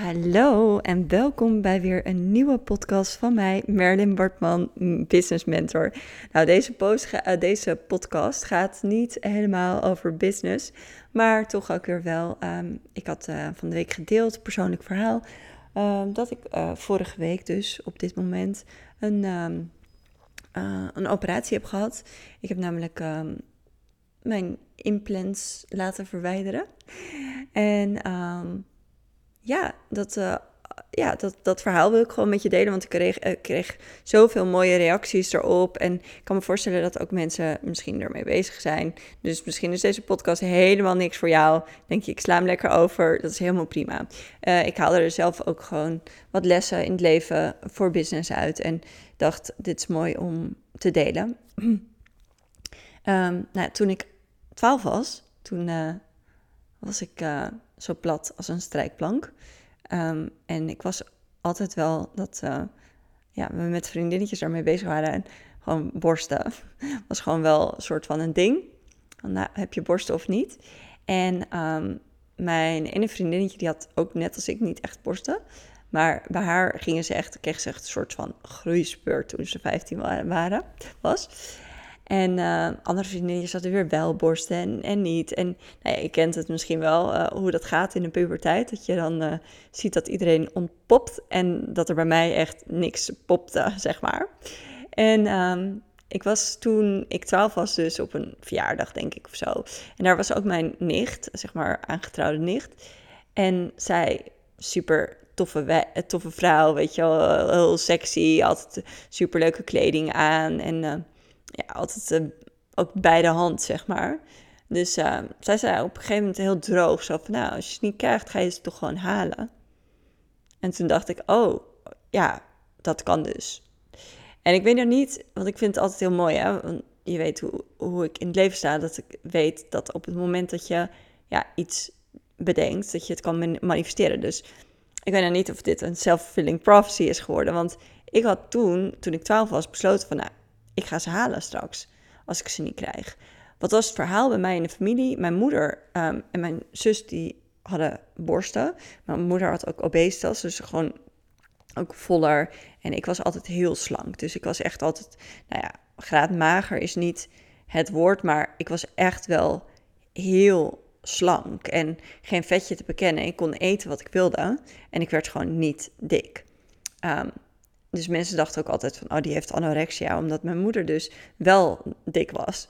Hallo en welkom bij weer een nieuwe podcast van mij, Merlin Bartman, Business Mentor. Nou, deze, uh, deze podcast gaat niet helemaal over business, maar toch ook weer wel. Um, ik had uh, van de week gedeeld, persoonlijk verhaal, um, dat ik uh, vorige week dus op dit moment een, um, een operatie heb gehad. Ik heb namelijk mijn implants laten verwijderen. En ja, dat, uh, ja dat, dat verhaal wil ik gewoon met je delen. Want ik kreeg, uh, kreeg zoveel mooie reacties erop. En ik kan me voorstellen dat ook mensen misschien ermee bezig zijn. Dus misschien is deze podcast helemaal niks voor jou. Denk je, ik sla hem lekker over. Dat is helemaal prima. Uh, ik haalde er zelf ook gewoon wat lessen in het leven voor business uit. En dacht, dit is mooi om te delen. um, nou, toen ik 12 was, toen was ik zo plat als een strijkplank. Um, en ik was altijd wel dat uh, ja, we met vriendinnetjes daarmee bezig waren. En gewoon borsten was gewoon wel een soort van een ding. Nou, heb je borsten of niet? En um, mijn ene vriendinnetje die had ook net als ik niet echt borsten. Maar bij haar gingen ze echt, kreeg ze echt een soort van groeispeur toen ze 15 waren, was. En uh, andere vriendinnetjes hadden weer wel borsten en, en niet. En nou ja, je kent het misschien wel, uh, hoe dat gaat in de puberteit. Dat je dan uh, ziet dat iedereen ontpopt en dat er bij mij echt niks popte, zeg maar. En um, ik was toen ik 12 was, dus op een verjaardag, denk ik, of zo. En daar was ook mijn nicht, zeg maar aangetrouwde nicht. En zij, super toffe, toffe vrouw, weet je wel, heel sexy, altijd super leuke kleding aan. En ja, altijd uh, ook bij de hand, zeg maar. Dus uh, zij zei op een gegeven moment heel droog zo van, nou, als je het niet krijgt, ga je ze toch gewoon halen. En toen dacht ik, oh, ja, dat kan dus. En ik weet nog niet, want ik vind het altijd heel mooi, hè. Je weet hoe, hoe ik in het leven sta, dat ik weet dat op het moment dat je ja, iets bedenkt, dat je het kan manifesteren. Dus ik weet nog niet of dit een self-fulfilling prophecy is geworden, want ik had toen, toen ik 12 was, besloten van, nou, ik ga ze halen straks als ik ze niet krijg. Wat was het verhaal bij mij in de familie? Mijn moeder um, en mijn zus die hadden borsten. Mijn moeder had ook obesitas, dus gewoon ook voller. En ik was altijd heel slank. Dus ik was echt altijd, nou ja, graadmager is niet het woord, maar ik was echt wel heel slank en geen vetje te bekennen. Ik kon eten wat ik wilde en ik werd gewoon niet dik. Um, dus mensen dachten ook altijd van, oh, die heeft anorexia, omdat mijn moeder dus wel dik was.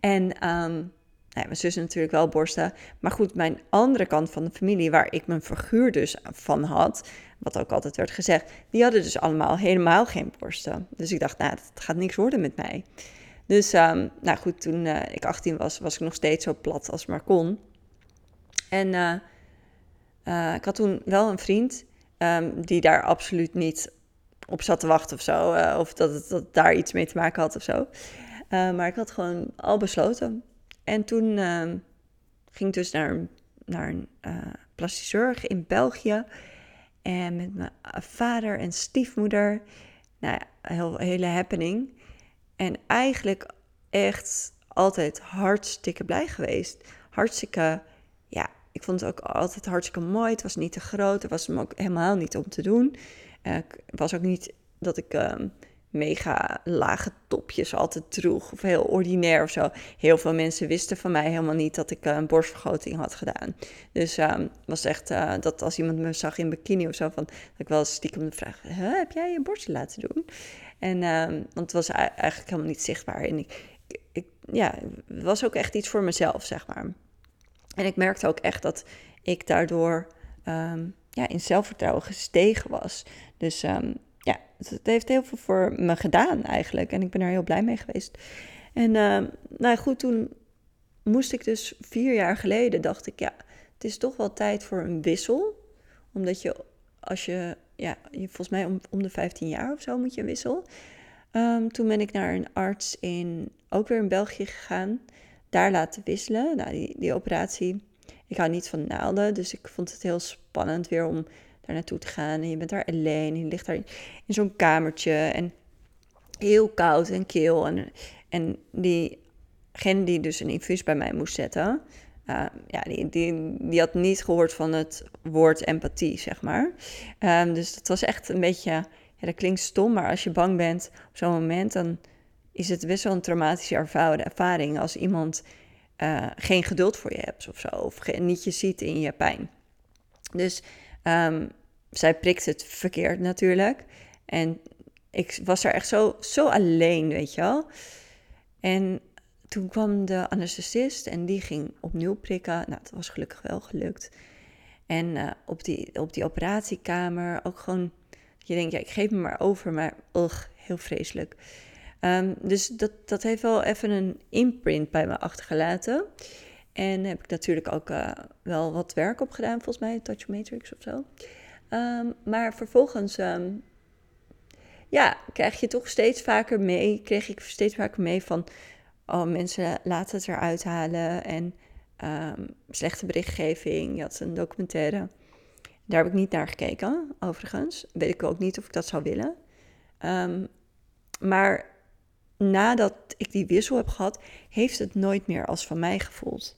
En um, nou mijn zus natuurlijk wel borsten. Maar goed, mijn andere kant van de familie, waar ik mijn figuur dus van had, wat ook altijd werd gezegd, die hadden dus allemaal helemaal geen borsten. Dus ik dacht, nou, het gaat niks worden met mij. Dus, um, nou goed, toen uh, ik 18 was, was ik nog steeds zo plat als maar kon. En uh, uh, ik had toen wel een vriend um, die daar absoluut niet op zat te wachten of zo. Uh, of dat het dat daar iets mee te maken had of zo. Uh, maar ik had gewoon al besloten. En toen uh, ging ik dus naar, naar een uh, in België. En met mijn vader en stiefmoeder. Nou ja, heel, hele happening. En eigenlijk echt altijd hartstikke blij geweest. Hartstikke, ja, ik vond het ook altijd hartstikke mooi. Het was niet te groot. Er was hem ook helemaal niet om te doen. Uh, was ook niet dat ik uh, mega lage topjes altijd droeg of heel ordinair of zo. Heel veel mensen wisten van mij helemaal niet dat ik uh, een borstvergroting had gedaan. Dus um, was echt uh, dat als iemand me zag in bikini of zo, van, dat ik wel stiekem de vraag: heb jij je borsten laten doen? En um, want het was eigenlijk helemaal niet zichtbaar. En ik, ik, ja, het was ook echt iets voor mezelf, zeg maar. En ik merkte ook echt dat ik daardoor ja, in zelfvertrouwen gestegen was. Dus um, ja, het heeft heel veel voor me gedaan eigenlijk. En ik ben er heel blij mee geweest. En uh, nou goed, toen moest ik dus vier jaar geleden, dacht ik, ja, het is toch wel tijd voor een wissel. Omdat je, als je, ja, je, volgens mij om, om de 15 jaar of zo moet je een wissel. Um, toen ben ik naar een arts in, ook weer in België gegaan. Daar laten wisselen. Nou, die, die operatie ik hou niet van naalden, dus ik vond het heel spannend weer om daar naartoe te gaan. En je bent daar alleen, je ligt daar in, zo'n kamertje en heel koud en kil. En, en diegene die dus een infuus bij mij moest zetten, Uh, ja, die, die, die had niet gehoord van het woord empathie, zeg maar. Um, dus dat was echt een beetje, ja, dat klinkt stom, maar als je bang bent op zo'n moment, dan is het best wel een traumatische ervaring als iemand uh, geen geduld voor je hebt of zo, of niet je ziet in je pijn. Dus um, zij prikt het verkeerd natuurlijk. En ik was er echt zo, zo alleen, weet je wel. En toen kwam de anesthesist en die ging opnieuw prikken. Nou, dat was gelukkig wel gelukt. En uh, op, die, op die operatiekamer ook gewoon... Je denkt, ja, ik geef me maar over, maar ugh, heel vreselijk. Um, dus dat, dat heeft wel even een imprint bij me achtergelaten. En heb ik natuurlijk ook uh, wel wat werk op gedaan, volgens mij, Touch Matrix of zo. Um, maar vervolgens um, ja, krijg je toch steeds vaker mee, kreeg ik steeds vaker mee van, oh, mensen laten het eruit halen en slechte berichtgeving. Je had een documentaire. Daar heb ik niet naar gekeken, overigens. Weet ik ook niet of ik dat zou willen. Maar nadat ik die wissel heb gehad, heeft het nooit meer als van mij gevoeld.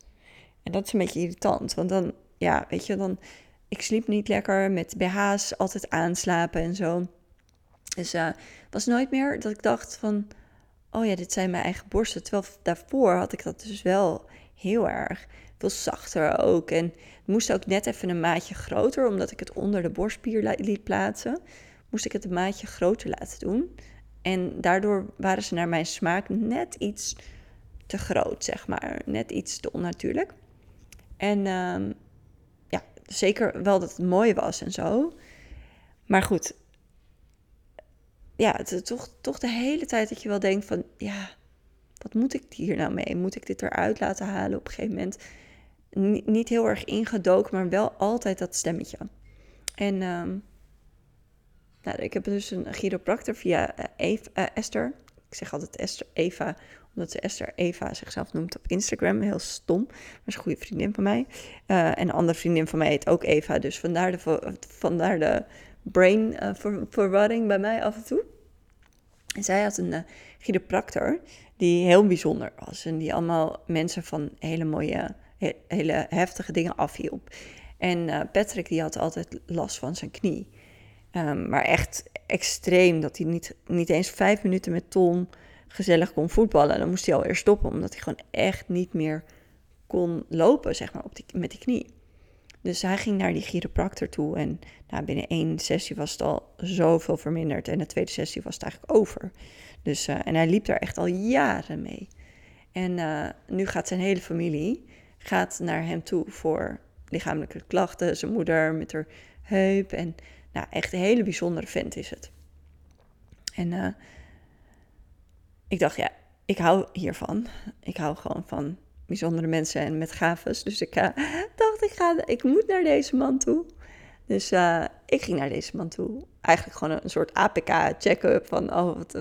En dat is een beetje irritant, want dan, ja, weet je, dan, ik sliep niet lekker met BH's, altijd aanslapen en zo. Dus uh, was nooit meer dat ik dacht van, oh ja, dit zijn mijn eigen borsten. Terwijl daarvoor had ik dat dus wel heel erg. Veel zachter ook. En het moest ook net even een maatje groter, omdat ik het onder de borstspier liet plaatsen. Moest ik het een maatje groter laten doen. En daardoor waren ze naar mijn smaak net iets te groot, zeg maar. Net iets te onnatuurlijk. En um, ja, zeker wel dat het mooi was en zo. Maar goed, ja, het is toch, toch de hele tijd dat je wel denkt van, ja, wat moet ik hier nou mee? Moet ik dit eruit laten halen op een gegeven moment? Niet, niet heel erg ingedoken, maar wel altijd dat stemmetje. En um, nou, ik heb dus een chiropractor via uh, Eva, uh, Esther. Ik zeg altijd Esther, Eva, omdat ze Esther Eva zichzelf noemt op Instagram. Heel stom, maar is een goede vriendin van mij. Uh, en een andere vriendin van mij heet ook Eva, dus vandaar de, vandaar de brain verwarring bij mij af en toe. En zij had een uh, chiropractor die heel bijzonder was. En die allemaal mensen van hele mooie, hele heftige dingen afhielp. En Patrick die had altijd last van zijn knie. Um, maar echt extreem, dat hij niet, niet eens vijf minuten met Tom gezellig kon voetballen. Dan moest hij alweer stoppen, omdat hij gewoon echt niet meer kon lopen, zeg maar, op met die knie. Dus hij ging naar die chiropractor toe en nou, binnen één sessie was het al zoveel verminderd. En de tweede sessie was het eigenlijk over. Dus, uh, en hij liep daar echt al jaren mee. En uh, nu gaat zijn hele familie gaat naar hem toe voor lichamelijke klachten. Zijn moeder met haar heup. En nou, echt een hele bijzondere vent is het. En uh, ik dacht, ja, ik hou hiervan. Ik hou gewoon van bijzondere mensen en met gaves. Dus ik uh, dacht, ik, ga, ik moet naar deze man toe. Dus uh, ik ging naar deze man toe. Eigenlijk gewoon een soort APK-check-up van, oh, wat,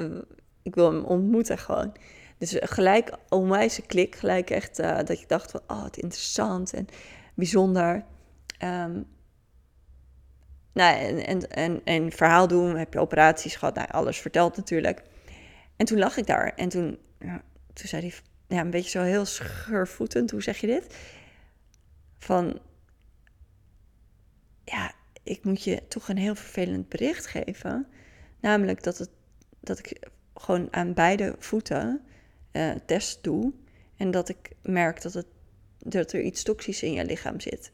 ik wil hem ontmoeten gewoon. Dus gelijk onwijs klik, gelijk echt dat ik dacht van, oh, wat interessant en bijzonder. Um, nou, en, en, en, en verhaal doen, heb je operaties gehad, nou, alles verteld natuurlijk. En toen lag ik daar en toen, toen zei hij ja, een beetje zo heel schurvoetend, hoe zeg je dit? Van, ja, ik moet je toch een heel vervelend bericht geven. Namelijk dat, het, dat ik gewoon aan beide voeten uh, test doe. En dat ik merk dat, het, dat er iets toxisch in je lichaam zit.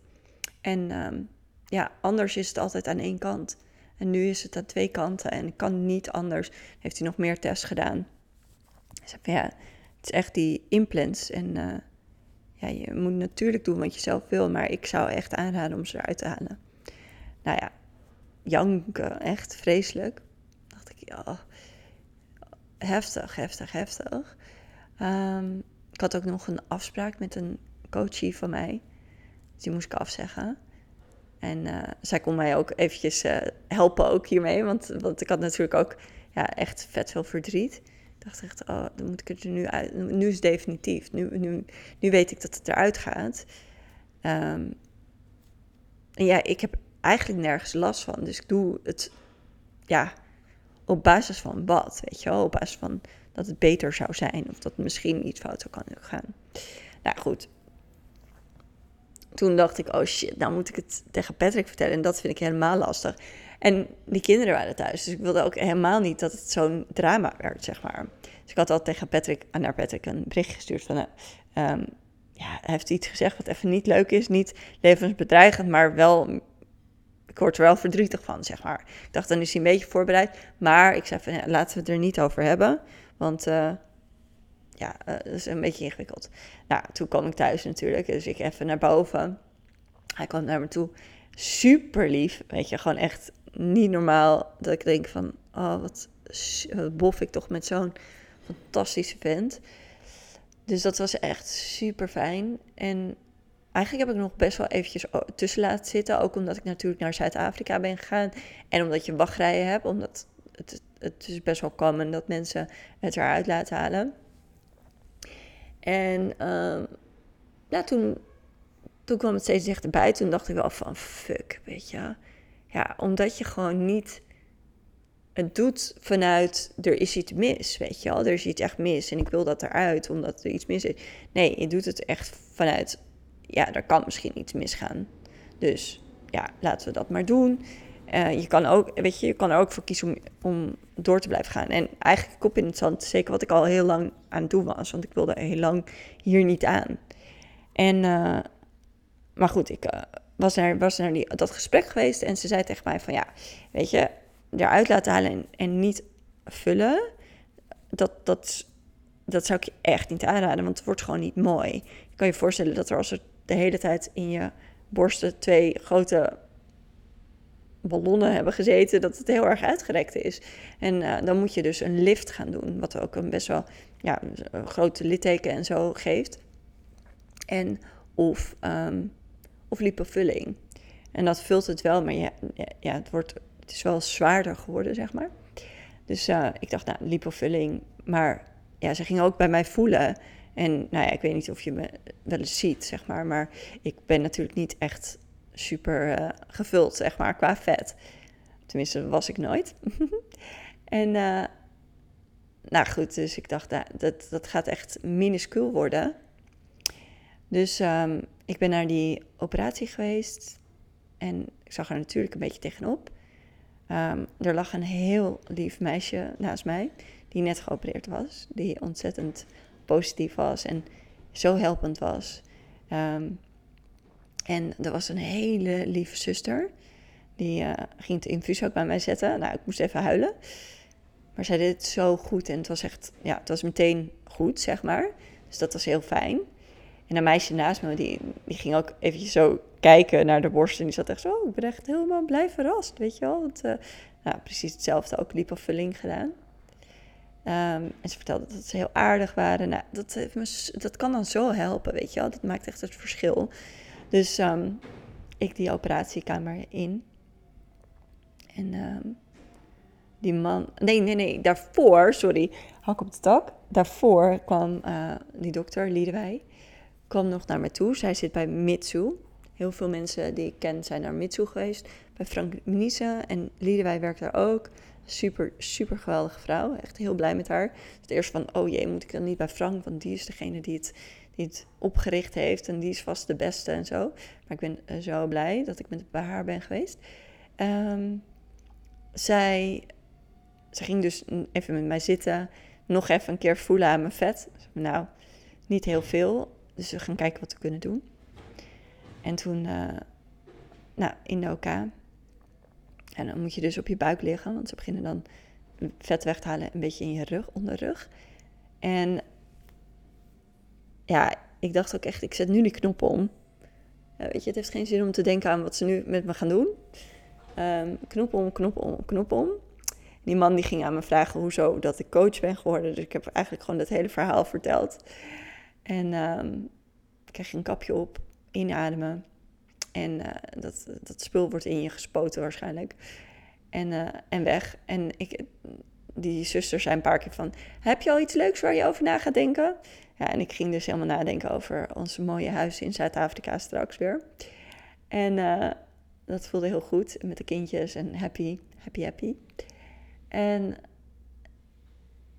En um, ja, anders is het altijd aan één kant. En nu is het aan twee kanten en kan niet anders. Heeft hij nog meer tests gedaan. Dus ja, het is echt die implants. En uh, ja, je moet natuurlijk doen wat je zelf wil, maar ik zou echt aanraden om ze eruit te halen. Nou ja, janken, echt vreselijk. Dacht ik, ja, heftig, heftig, heftig. Um, ik had ook nog een afspraak met een coachie van mij. Dus die moest ik afzeggen. En uh, zij kon mij ook eventjes uh, helpen ook hiermee, want, want ik had natuurlijk ook ja, echt vet veel verdriet dacht echt, oh, dan moet ik het er nu uit. Nu is het definitief. Nu, nu, nu weet ik dat het eruit gaat. En ja, ik heb eigenlijk nergens last van. Dus ik doe het, ja, op basis van wat, weet je? Op basis van dat het beter zou zijn. Of dat misschien iets fout zou kunnen gaan. Nou goed. Toen dacht ik, oh shit, nou moet ik het tegen Patrick vertellen. En dat vind ik helemaal lastig. En die kinderen waren thuis, dus ik wilde ook helemaal niet dat het zo'n drama werd, zeg maar. Dus ik had al tegen Patrick, naar Patrick een bericht gestuurd van, uh, ja, hij heeft iets gezegd wat even niet leuk is, niet levensbedreigend, maar wel, ik word er wel verdrietig van, zeg maar. Ik dacht, dan is hij een beetje voorbereid, maar ik zei van, laten we het er niet over hebben, want... Uh, ja, uh, dat is een beetje ingewikkeld. Nou, toen kwam ik thuis natuurlijk, dus ik even naar boven. Hij kwam naar me toe, super lief, weet je, gewoon echt niet normaal dat ik denk van, oh, wat, bof ik toch met zo'n fantastische vent. Dus dat was echt super fijn. En eigenlijk heb ik nog best wel eventjes tussen laten zitten. Ook omdat ik natuurlijk naar Zuid-Afrika ben gegaan. En omdat je wachtrijen hebt. Omdat het, het is best wel common dat mensen het eruit laten halen. En uh, ja, toen, toen kwam het steeds dichterbij. Toen dacht ik wel van fuck, weet je. Ja, omdat je gewoon niet het doet vanuit er is iets mis, weet je wel. Er is iets echt mis en ik wil dat eruit omdat er iets mis is. Nee, je doet het echt vanuit, ja, er kan misschien iets misgaan. Dus ja, laten we dat maar doen. Uh, je kan ook, weet je, je kan er ook voor kiezen om, om door te blijven gaan. En eigenlijk kop in het zand, zeker wat ik al heel lang aan het doen was. Want ik wilde heel lang hier niet aan. En, uh, maar goed, ik uh, was naar, was naar die, dat gesprek geweest. En ze zei tegen mij van, ja, weet je, eruit laten halen en, en niet vullen, dat, dat, dat zou ik je echt niet aanraden, want het wordt gewoon niet mooi. Je kan je voorstellen dat er als er de hele tijd in je borsten twee grote ballonnen hebben gezeten, dat het heel erg uitgerekt is. En uh, dan moet je dus een lift gaan doen, wat ook een best wel ja, grote litteken en zo geeft. En of, um, of lipofulling. En dat vult het wel, maar ja, ja, het wordt het is wel zwaarder geworden, zeg maar. Dus uh, ik dacht, nou, lipofulling. Maar ja, ze ging ook bij mij voelen. En nou ja, ik weet niet of je me wel eens ziet, zeg maar. Maar ik ben natuurlijk niet echt super uh, gevuld, zeg maar, qua vet. Tenminste, was ik nooit. en uh, nou goed, dus ik dacht, nou, dat, dat gaat echt minuscuul worden. Dus um, ik ben naar die operatie geweest. En ik zag er natuurlijk een beetje tegenop. Um, er lag een heel lief meisje naast mij, die net geopereerd was, die ontzettend positief was en zo helpend was. Um, en er was een hele lieve zuster, die uh, ging het infuus ook bij mij zetten. Nou, ik moest even huilen. Maar zij deed het zo goed en het was echt, ja, het was meteen goed, zeg maar. Dus dat was heel fijn. En een meisje naast me, die, die ging ook eventjes zo kijken naar de borst. En die zat echt zo, oh, ik ben echt helemaal blij verrast, weet je wel. Want, uh, nou, precies hetzelfde, ook lipofulling gedaan. Um, en ze vertelde dat ze heel aardig waren. Nou, dat, dat kan dan zo helpen, weet je wel. Dat maakt echt het verschil. Dus um, ik die operatiekamer in. En um, die man... Nee, nee, nee. Daarvoor, sorry. Hak op de tak. Daarvoor kwam uh, die dokter, Liedewij kwam nog naar me toe. Zij zit bij Mitsu. Heel veel mensen die ik ken zijn naar Mitsu geweest. Bij Frank Minisse en Liedewij werkt daar ook. Super, super geweldige vrouw. Echt heel blij met haar. Het eerste van, oh jee, moet ik dan niet bij Frank? Want die is degene die het, het opgericht heeft. En die is vast de beste en zo. Maar ik ben uh, zo blij dat ik met, bij haar ben geweest. Um, zij, zij ging dus even met mij zitten. Nog even een keer voelen aan mijn vet. Nou, niet heel veel. Dus we gaan kijken wat we kunnen doen. En toen, uh, nou, in de OK. En dan moet je dus op je buik liggen, want ze beginnen dan vet weg te halen, een beetje in je rug, onderrug. En ja, ik dacht ook echt, ik zet nu die knop om. Uh, weet je, het heeft geen zin om te denken aan wat ze nu met me gaan doen. Um, knop om, knop om, knop om. Die man die ging aan me vragen hoezo dat ik coach ben geworden. Dus ik heb eigenlijk gewoon het hele verhaal verteld. En um, krijg je een kapje op, inademen. En uh, dat, dat spul wordt in je gespoten waarschijnlijk. En, uh, en weg. En ik, die zuster zei een paar keer van... Heb je al iets leuks waar je over na gaat denken? Ja, en ik ging dus helemaal nadenken over onze mooie huis in Zuid-Afrika straks weer. En uh, dat voelde heel goed met de kindjes en happy, happy, happy. En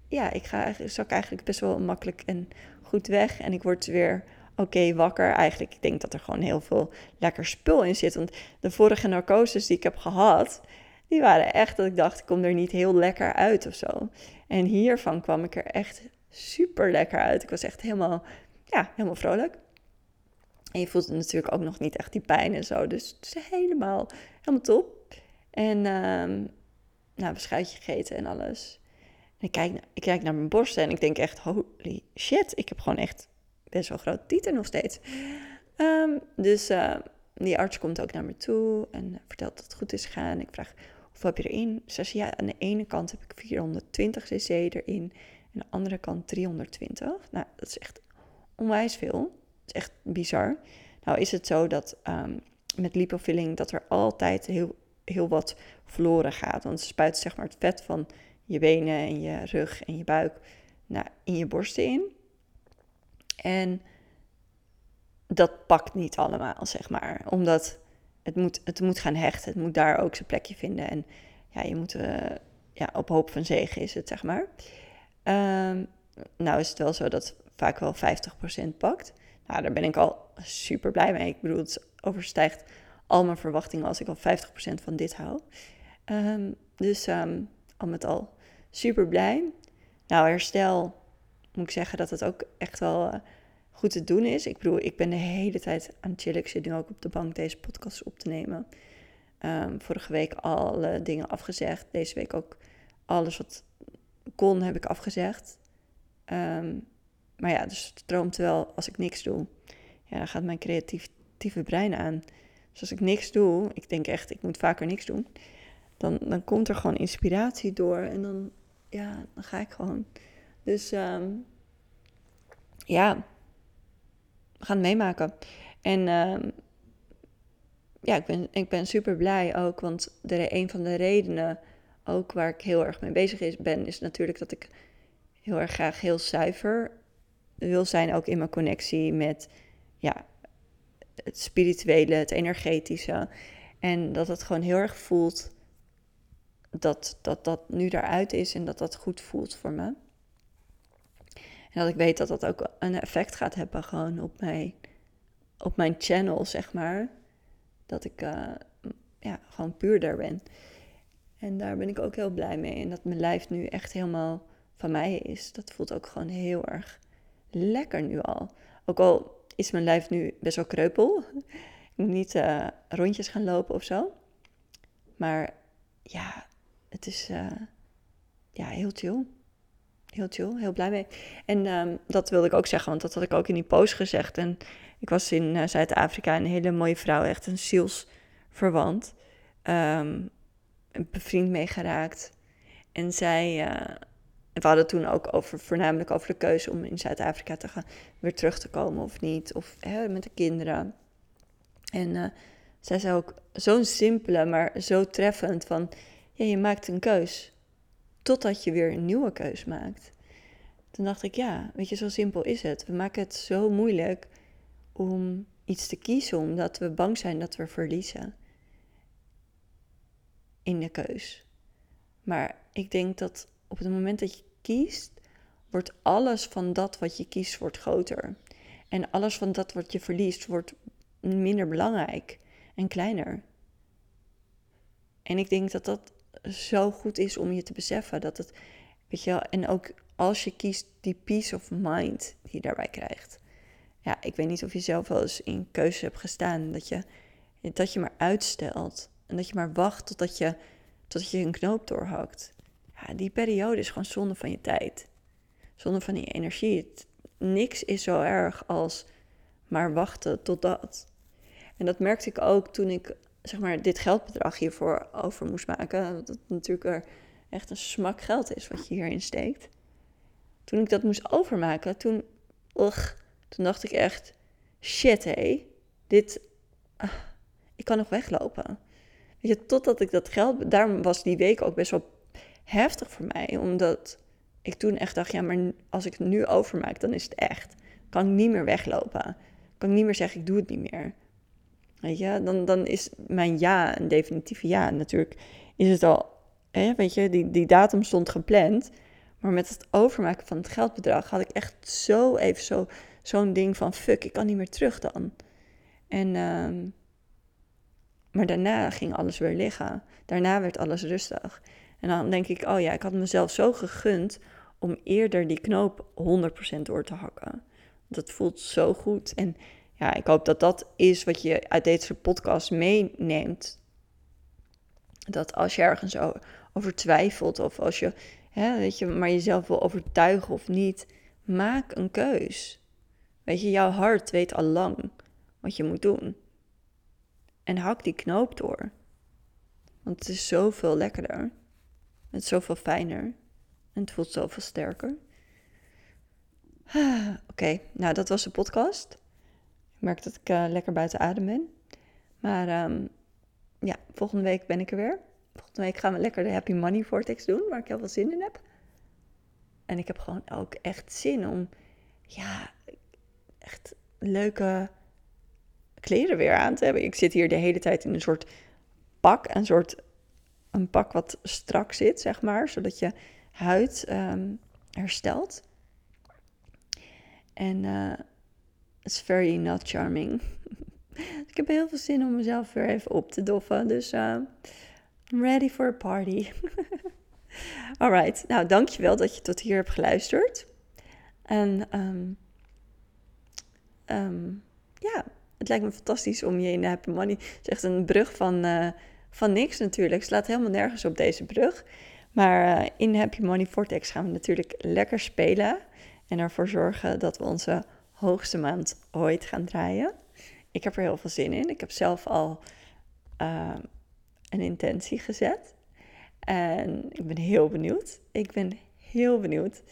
ja, ik ga, zak eigenlijk best wel makkelijk en goed weg. En ik word weer oké wakker. Eigenlijk, ik denk dat er gewoon heel veel lekker spul in zit. Want de vorige narcoses die ik heb gehad, die waren echt dat ik dacht, ik kom er niet heel lekker uit of zo. En hiervan kwam ik er echt super lekker uit. Ik was echt helemaal, ja, helemaal vrolijk. En je voelt natuurlijk ook nog niet echt die pijn en zo. Dus het is helemaal, helemaal top. En um, nou, beschuitje gegeten en alles. En ik kijk, ik kijk naar mijn borsten en ik denk echt, holy shit, ik heb gewoon echt best wel groot tieten nog steeds. Ehm, dus uh, die arts komt ook naar me toe en vertelt dat het goed is gegaan. Ik vraag, hoeveel heb je erin? Ze zei, ja, aan de ene kant heb ik 420 cc erin en de andere kant 320. Nou, dat is echt onwijs veel. Dat is echt bizar. Nou is het zo dat um, met lipofilling dat er altijd heel, heel wat verloren gaat. Want ze spuit zeg maar het vet van je benen en je rug en je buik nou, in je borsten in. En dat pakt niet allemaal, zeg maar. Omdat het moet, het moet gaan hechten. Het moet daar ook zijn plekje vinden. En ja, je moet uh, ja, op hoop van zegen is het, zeg maar. Um, nou is het wel zo dat vaak wel 50% pakt. Nou, daar ben ik al super blij mee. Ik bedoel, het overstijgt al mijn verwachtingen als ik al 50% van dit hou. Um, dus um, al met al super blij. Nou, herstel moet ik zeggen dat het ook echt wel uh, goed te doen is. Ik bedoel, ik ben de hele tijd aan het chillen. Ik zit nu ook op de bank deze podcast op te nemen. Vorige week alle dingen afgezegd. Deze week ook alles wat kon heb ik afgezegd. Um, maar ja, dus het stroomt wel als ik niks doe. Ja, dan gaat mijn creatieve brein aan. Dus als ik niks doe, ik denk echt, ik moet vaker niks doen. Dan, dan komt er gewoon inspiratie door. En dan, ja, dan ga ik gewoon. Dus um, ja, we gaan meemaken. En um, ja, ik ben, ik ben super blij ook, want de, een van de redenen ook waar ik heel erg mee bezig ben, is natuurlijk dat ik heel erg graag heel zuiver wil zijn, ook in mijn connectie met ja, het spirituele, het energetische. En dat het gewoon heel erg voelt dat dat, dat nu eruit is en dat dat goed voelt voor me. En dat ik weet dat dat ook een effect gaat hebben gewoon op mijn, op mijn channel, zeg maar. Dat ik uh, ja, gewoon puurder ben. En daar ben ik ook heel blij mee. En dat mijn lijf nu echt helemaal van mij is. Dat voelt ook gewoon heel erg lekker nu al. Ook al is mijn lijf nu best wel kreupel. Ik moet niet uh, rondjes gaan lopen of zo. Maar ja, het is uh, ja, heel chill. Heel chill, heel blij mee. En um, dat wilde ik ook zeggen, want dat had ik ook in die post gezegd. En ik was in uh, Zuid-Afrika een hele mooie vrouw, echt een zielsverwant. Um, een bevriend meegeraakt. En zij, uh, we hadden toen ook over, voornamelijk over de keuze om in Zuid-Afrika te gaan, weer terug te komen of niet. Of hè, met de kinderen. En uh, zij zei ook zo'n simpele, maar zo treffend van, ja, je maakt een keus. Totdat je weer een nieuwe keus maakt. Toen dacht ik, ja, weet je, zo simpel is het. We maken het zo moeilijk om iets te kiezen, omdat we bang zijn dat we verliezen in de keus. Maar ik denk dat op het moment dat je kiest, wordt alles van dat wat je kiest wordt groter. En alles van dat wat je verliest wordt minder belangrijk en kleiner. En ik denk dat dat zo goed is om je te beseffen dat het, weet je wel, en ook als je kiest die peace of mind die je daarbij krijgt. Ja, ik weet niet of je zelf wel eens in keuze hebt gestaan dat je, dat je maar uitstelt en dat je maar wacht totdat je, totdat je een knoop doorhakt. Ja, die periode is gewoon zonde van je tijd. Zonde van je energie. niks is zo erg als maar wachten tot dat. En dat merkte ik ook toen ik zeg maar, dit geldbedrag hiervoor over moest maken. Dat het natuurlijk er echt een smak geld is wat je hierin steekt. Toen ik dat moest overmaken, toen, ugh, toen dacht ik echt, shit hé, dit, ah, ik kan nog weglopen. Weet je, totdat ik dat geld, daarom was die week ook best wel heftig voor mij, omdat ik toen echt dacht, ja, maar als ik het nu overmaak, dan is het echt. Kan ik niet meer weglopen. Kan ik niet meer zeggen, ik doe het niet meer. Weet je, dan, dan is mijn ja een definitieve ja. Natuurlijk is het al, hè, weet je, die, die datum stond gepland. Maar met het overmaken van het geldbedrag had ik echt zo even zo zo'n ding van fuck, ik kan niet meer terug dan. En, ehm, maar daarna ging alles weer liggen. Daarna werd alles rustig. En dan denk ik, oh ja, ik had mezelf zo gegund om eerder die knoop 100% door te hakken. Dat voelt zo goed. En ja, ik hoop dat dat is wat je uit deze podcast meeneemt. Dat als je ergens over twijfelt of als je, hè, weet je maar jezelf wil overtuigen of niet, maak een keus. Weet je, jouw hart weet al lang wat je moet doen. En hak die knoop door. Want het is zoveel lekkerder. Het is zoveel fijner. En het voelt zoveel sterker. Oké, nou dat was de podcast. Ik merk dat ik uh, lekker buiten adem ben. Maar um, ja, volgende week ben ik er weer. Volgende week gaan we lekker de Happy Money Vortex doen, waar ik heel veel zin in heb. En ik heb gewoon ook echt zin om, ja, echt leuke kleren weer aan te hebben. Ik zit hier de hele tijd in een soort pak, een soort een pak wat strak zit, zeg maar, zodat je huid um, herstelt. En uh, it's very not charming. ik heb heel veel zin om mezelf weer even op te doffen. Dus uh, I'm ready for a party. Alright, nou dankjewel dat je tot hier hebt geluisterd. En um, ja, het lijkt me fantastisch om je in de Happy Money... Het is echt een brug van, uh, van niks natuurlijk. Slaat helemaal nergens op deze brug. Maar uh, in Happy Money Vortex gaan we natuurlijk lekker spelen. En ervoor zorgen dat we onze hoogste maand ooit gaan draaien. Ik heb er heel veel zin in. Ik heb zelf al uh, een intentie gezet. En ik ben heel benieuwd. Ik ben heel benieuwd.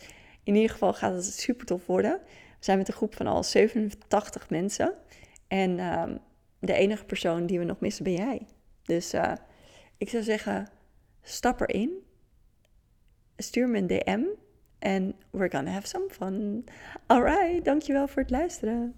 In ieder geval gaat het super tof worden. We zijn met een groep van al 87 mensen. En uh, de enige persoon die we nog missen ben jij. Dus uh, ik zou zeggen, stap erin. Stuur me een DM. En we're gonna have some fun. Alright, dankjewel voor het luisteren.